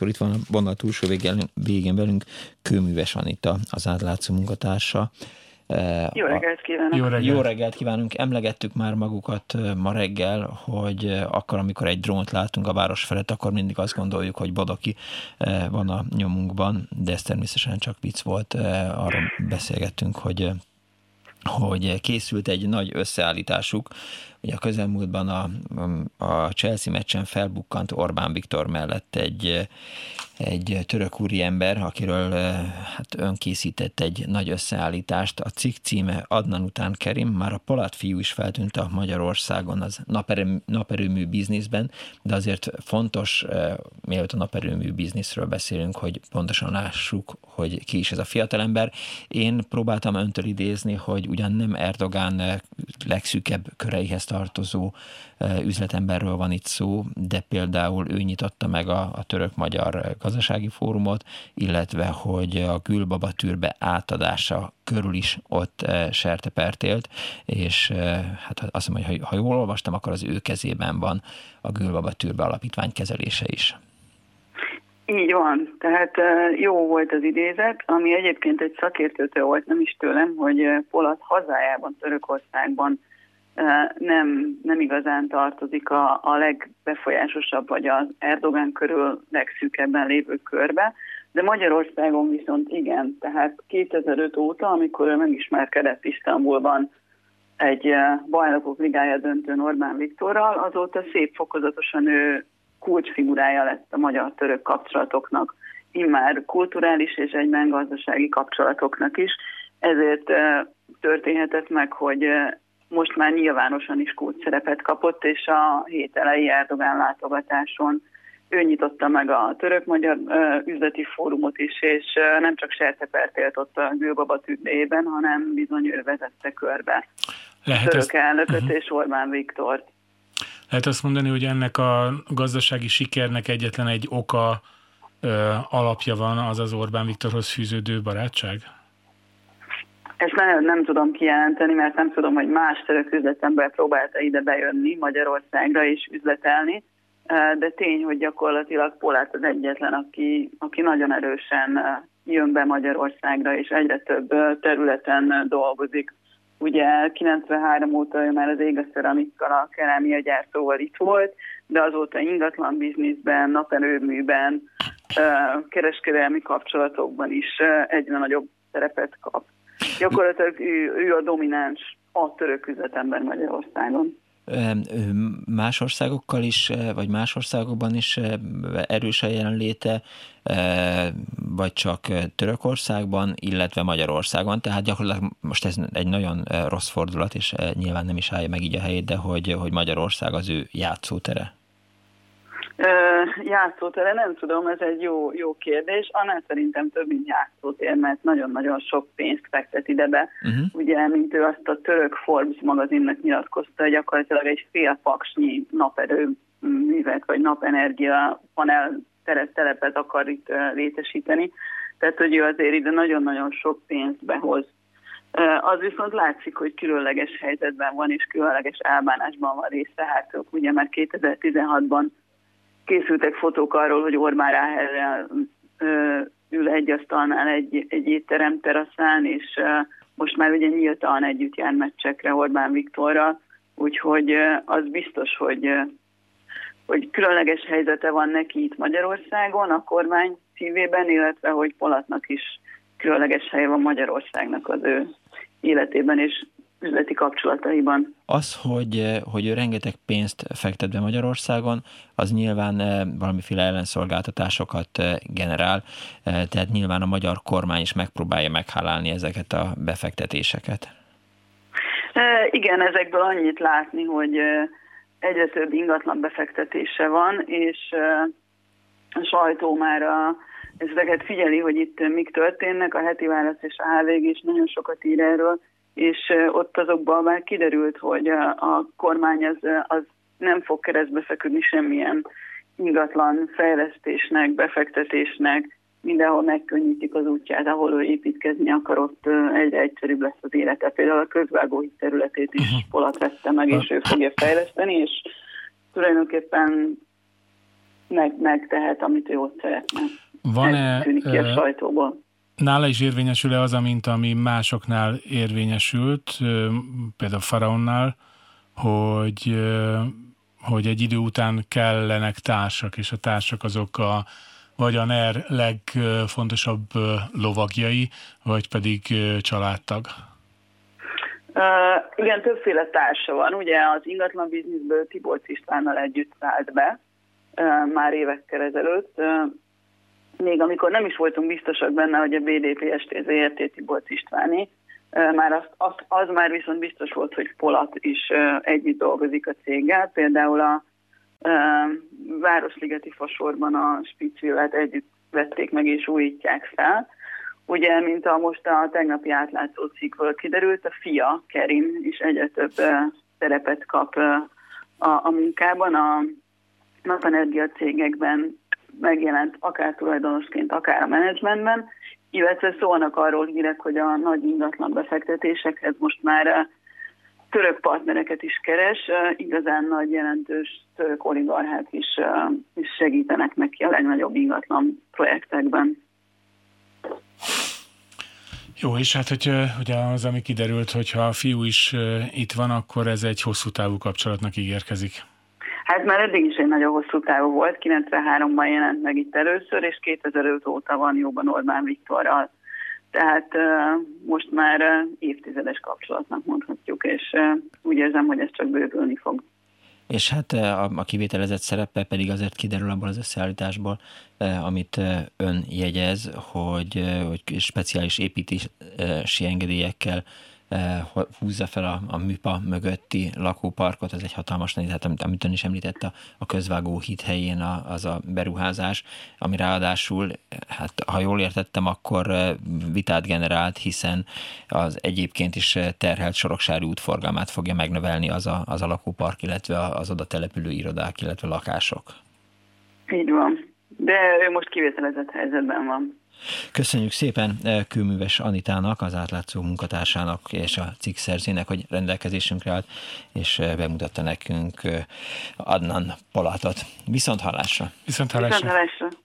Itt van a vonal túlsó végén velünk Kőműves Anita, az átlátszó munkatársa. Jó reggelt kívánok! Jó reggelt. Jó reggelt kívánunk! Emlegettük már magukat ma reggel, hogy akkor, amikor egy drónt látunk a város felett, akkor mindig azt gondoljuk, hogy Bodoki van a nyomunkban, de ez természetesen csak vicc volt. Arról beszélgettünk, hogy hogy készült egy nagy összeállításuk, Ugye a közelmúltban a, a Chelsea meccsen felbukkant Orbán Viktor mellett egy, egy török úriember, akiről hát önkészített egy nagy összeállítást. A cikk címe Adnan után Kerim, már a Polát fiú is feltűnt a Magyarországon az naperőmű, naperőmű bizniszben, de azért fontos, mielőtt a naperőmű bizniszről beszélünk, hogy pontosan lássuk, hogy ki is ez a fiatalember. Én próbáltam öntől idézni, hogy ugyan nem Erdogán legszűkebb köreihez tartozó üzletemberről van itt szó, de például ő nyitotta meg a, a török-magyar gazdasági fórumot, illetve hogy a Gülbaba tűrbe átadása körül is ott sertepert élt, és hát azt mondom, hogy ha, ha jól olvastam, akkor az ő kezében van a Gülbaba tűrbe alapítvány kezelése is. Így van, tehát jó volt az idézet, ami egyébként egy szakértőtől volt, nem is tőlem, hogy Polat hazájában, Törökországban nem, nem igazán tartozik a, a legbefolyásosabb, vagy az Erdogán körül legszűkebben lévő körbe, de Magyarországon viszont igen, tehát 2005 óta, amikor ő megismerkedett Isztambulban egy bajnokok ligája döntőn Orbán Viktorral, azóta szép fokozatosan ő kulcsfigurája lett a magyar-török kapcsolatoknak, immár kulturális és egyben gazdasági kapcsolatoknak is. Ezért történhetett meg, hogy most már nyilvánosan is kult szerepet kapott, és a hét elejé Erdogán látogatáson ő nyitotta meg a török-magyar üzleti fórumot is, és nem csak Sertepert élt ott a Gülbaba tüdejében, hanem bizony ő vezette körbe Lehet török ezt... elnököt uh-huh. és Orbán Viktort. Lehet azt mondani, hogy ennek a gazdasági sikernek egyetlen egy oka ö, alapja van, az az Orbán Viktorhoz fűződő barátság? Ezt nem, nem tudom kijelenteni, mert nem tudom, hogy más török üzletember próbálta ide bejönni Magyarországra és üzletelni, de tény, hogy gyakorlatilag Polát az egyetlen, aki, aki nagyon erősen jön be Magyarországra, és egyre több területen dolgozik. Ugye 93 óta ő már az égaszöramikkal a kerámia gyártóval itt volt, de azóta ingatlan bizniszben, naperőműben, kereskedelmi kapcsolatokban is egyre nagyobb szerepet kap. Gyakorlatilag ő, ő a domináns a török üzletember Magyarországon. Más országokkal is, vagy más országokban is erős a jelenléte, vagy csak Törökországban, illetve Magyarországon. Tehát gyakorlatilag most ez egy nagyon rossz fordulat, és nyilván nem is állja meg így a helyét, de hogy, hogy Magyarország az ő játszótere játszótere, nem tudom, ez egy jó, jó kérdés. Annál szerintem több, mint játszótér, mert nagyon-nagyon sok pénzt fektet ide be. Uh-huh. Ugye, mint ő azt a török Forbes magazinnak nyilatkozta, gyakorlatilag egy fél paksnyi naperő művet, vagy napenergia panel telepet akar itt létesíteni. Tehát, hogy ő azért ide nagyon-nagyon sok pénzt behoz. Az viszont látszik, hogy különleges helyzetben van, és különleges elbánásban van része. Hát ugye már 2016-ban készültek fotók arról, hogy Orbán Ráherrel ül egy asztalnál egy, egy étterem teraszán, és most már ugye nyíltan együtt jár meccsekre Orbán Viktorral, úgyhogy az biztos, hogy, hogy különleges helyzete van neki itt Magyarországon, a kormány szívében, illetve hogy Polatnak is különleges helye van Magyarországnak az ő életében, és üzleti kapcsolataiban. Az, hogy, eh, hogy ő rengeteg pénzt fektet be Magyarországon, az nyilván eh, valamiféle ellenszolgáltatásokat eh, generál, tehát nyilván a magyar kormány is megpróbálja meghálálni ezeket a befektetéseket. Igen, ezekből annyit látni, hogy egyre több ingatlan befektetése van, és a sajtó már a, ezeket figyeli, hogy itt mik történnek, a heti válasz és a HVG is nagyon sokat ír erről, és ott azokban már kiderült, hogy a kormány az, az nem fog keresztbe feküdni semmilyen ingatlan fejlesztésnek, befektetésnek, mindenhol megkönnyítik az útját, ahol ő építkezni akar, ott egyre egyszerűbb lesz az élete. Például a közvágói területét is uh-huh. Polat vette meg, és ő fogja fejleszteni, és tulajdonképpen meg, megtehet, amit ő ott szeretne. Van-e, tűnik ki a sajtóból. Nála is érvényesül-e az, mint ami másoknál érvényesült, például Faraonnál, hogy, hogy egy idő után kellenek társak, és a társak azok a vagy a NER legfontosabb lovagjai, vagy pedig családtag? Uh, igen, többféle társa van. Ugye az ingatlan bizniszből Tibor Istvánnal együtt szállt be, uh, már évekkel ezelőtt. Uh, még amikor nem is voltunk biztosak benne, hogy a BDP ST ZRT Tibor Istváni, már az, az, az már viszont biztos volt, hogy Polat is együtt dolgozik a céggel. Például a Városligeti fasorban a Spicvillet együtt vették meg és újítják fel. Ugye, mint a most a tegnapi átlátszó cikkből kiderült, a fia, Kerin is egyre több szerepet kap a, a munkában, a napenergia cégekben megjelent akár tulajdonosként, akár a menedzsmentben, illetve szólnak arról hírek, hogy a nagy ingatlan befektetésekhez most már török partnereket is keres, igazán nagy jelentős török oligarchák is, is segítenek neki a legnagyobb ingatlan projektekben. Jó, és hát hogy ugye az, ami kiderült, hogyha a fiú is itt van, akkor ez egy hosszú távú kapcsolatnak ígérkezik. Hát már eddig is egy nagyon hosszú távú volt, 93-ban jelent meg itt először, és 2005 óta van jóban Orbán Viktorral. Tehát most már évtizedes kapcsolatnak mondhatjuk, és úgy érzem, hogy ez csak bővülni fog. És hát a, a kivételezett szerepe pedig azért kiderül abból az összeállításból, amit ön jegyez, hogy, hogy speciális építési engedélyekkel húzza fel a, a műpa mögötti lakóparkot, ez egy hatalmas nagy, hát amit, amit ön is említett, a, a közvágó híd helyén a, az a beruházás, ami ráadásul, hát ha jól értettem, akkor eh, vitát generált, hiszen az egyébként is eh, terhelt soroksári útforgalmát fogja megnövelni az a, az a lakópark, illetve az oda települő irodák, illetve lakások. Így van. De ő most kivételezett helyzetben van. Köszönjük szépen eh, Kőműves Anitának, az átlátszó munkatársának és a cikk szerzének, hogy rendelkezésünkre állt, és eh, bemutatta nekünk eh, Adnan Palatot. Viszont hallásra! Viszont hallásra! Viszont hallásra.